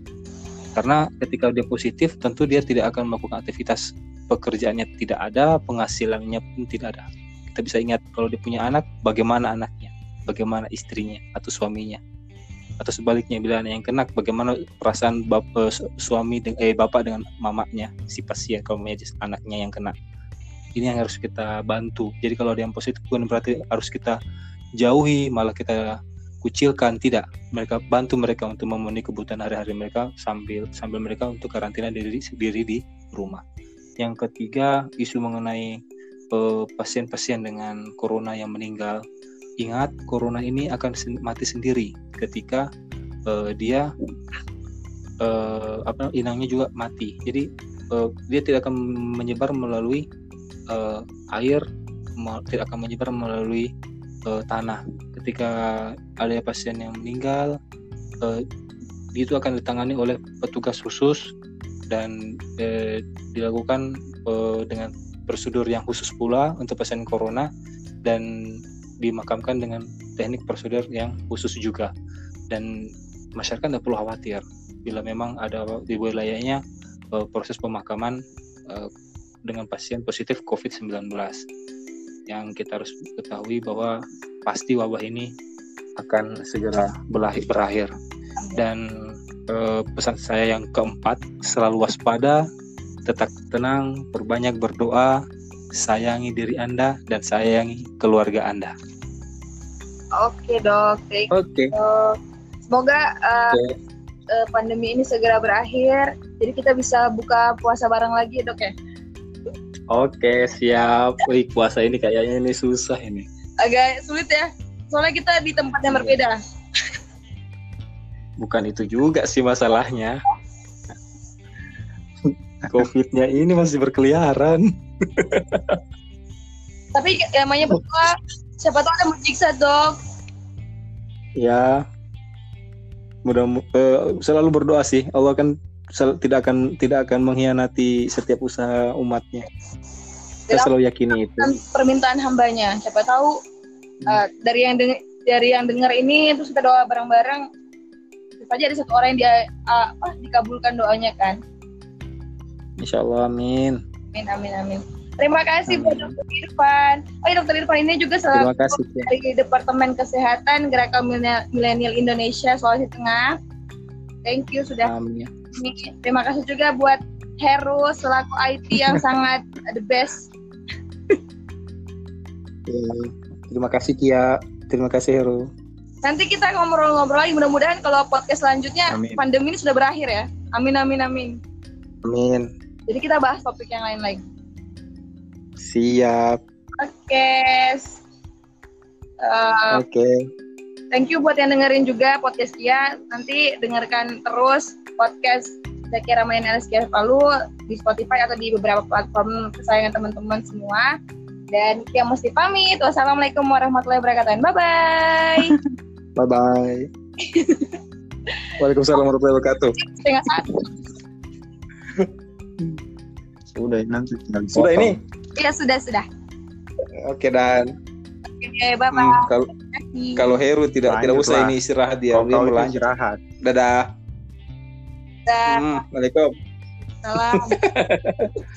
Karena ketika dia positif tentu dia tidak akan melakukan aktivitas pekerjaannya tidak ada penghasilannya pun tidak ada. Kita bisa ingat kalau dia punya anak bagaimana anaknya bagaimana istrinya atau suaminya. Atau sebaliknya bila ada yang kena bagaimana perasaan bapak suami eh bapak dengan mamanya si pasien kalau anaknya yang kena ini yang harus kita bantu. Jadi kalau ada yang positif bukan berarti harus kita jauhi malah kita kucilkan. Tidak. Mereka bantu mereka untuk memenuhi kebutuhan hari-hari mereka sambil sambil mereka untuk karantina diri sendiri di rumah. Yang ketiga isu mengenai pasien pasien-pasien dengan corona yang meninggal. Ingat corona ini akan mati sendiri ketika uh, dia uh, apa inangnya juga mati. Jadi uh, dia tidak akan menyebar melalui uh, air tidak akan menyebar melalui uh, tanah. Ketika ada pasien yang meninggal, uh, itu akan ditangani oleh petugas khusus dan uh, dilakukan uh, dengan prosedur yang khusus pula untuk pasien corona dan dimakamkan dengan teknik prosedur yang khusus juga dan masyarakat tidak perlu khawatir bila memang ada di wilayahnya proses pemakaman dengan pasien positif COVID-19 yang kita harus ketahui bahwa pasti wabah ini akan segera berakhir berakhir. Dan eh, pesan saya yang keempat selalu waspada tetap tenang perbanyak berdoa sayangi diri anda dan sayangi keluarga anda. Oke dok. Oke. Okay. semoga uh, eh, okay. uh, eh, pandemi ini segera berakhir. Jadi kita bisa buka puasa bareng lagi dok ya Oke, siap. Wih, puasa ini kayaknya ini susah ini. Agak sulit ya. Soalnya kita di tempat yang berbeda. Bukan itu juga sih masalahnya. Covid-nya ini masih berkeliaran. Tapi namanya berdoa, siapa tahu ada mujizat, Dok. Ya. Mudah uh, selalu berdoa sih. Allah kan tidak akan tidak akan mengkhianati setiap usaha umatnya. Kita selalu yakini itu. Permintaan hambanya, siapa tahu hmm. uh, dari yang deng dari yang dengar ini terus kita doa bareng-bareng, saja ada satu orang yang dia uh, apa dikabulkan doanya kan. Insya Allah, amin. Amin, amin, amin. Terima kasih buat Dokter Irfan. Oh, ya, Dokter Irfan ini juga salah satu dari Departemen Kesehatan Gerakan Milenial Indonesia Sulawesi Tengah. Thank you sudah. Amin terima kasih juga buat Heru selaku IT yang sangat the best. terima kasih Kia, terima kasih Heru. Nanti kita ngobrol-ngobrol lagi mudah-mudahan kalau podcast selanjutnya amin. pandemi ini sudah berakhir ya. Amin amin amin. Amin. Jadi kita bahas topik yang lain lagi. Siap. Oke. Okay. Uh, Oke. Okay. Thank you buat yang dengerin juga podcast Kia. Nanti dengarkan terus podcast Zaki Ramayan LSK Palu di Spotify atau di beberapa platform kesayangan teman-teman semua. Dan Kia mesti pamit. Wassalamualaikum warahmatullahi wabarakatuh. Bye-bye. Bye-bye. Waalaikumsalam warahmatullahi wabarakatuh. Setengah satu. Sudah ini nanti Sudah ini? Iya, sudah, sudah. Oke, dan Oke, bye-bye. Hmm, kalau kalau Heru tidak tidak usah ini istirahat dia, dia mau lanjut. Istirahat. Dadah. Hmm, Waalaikumsalam. Salam.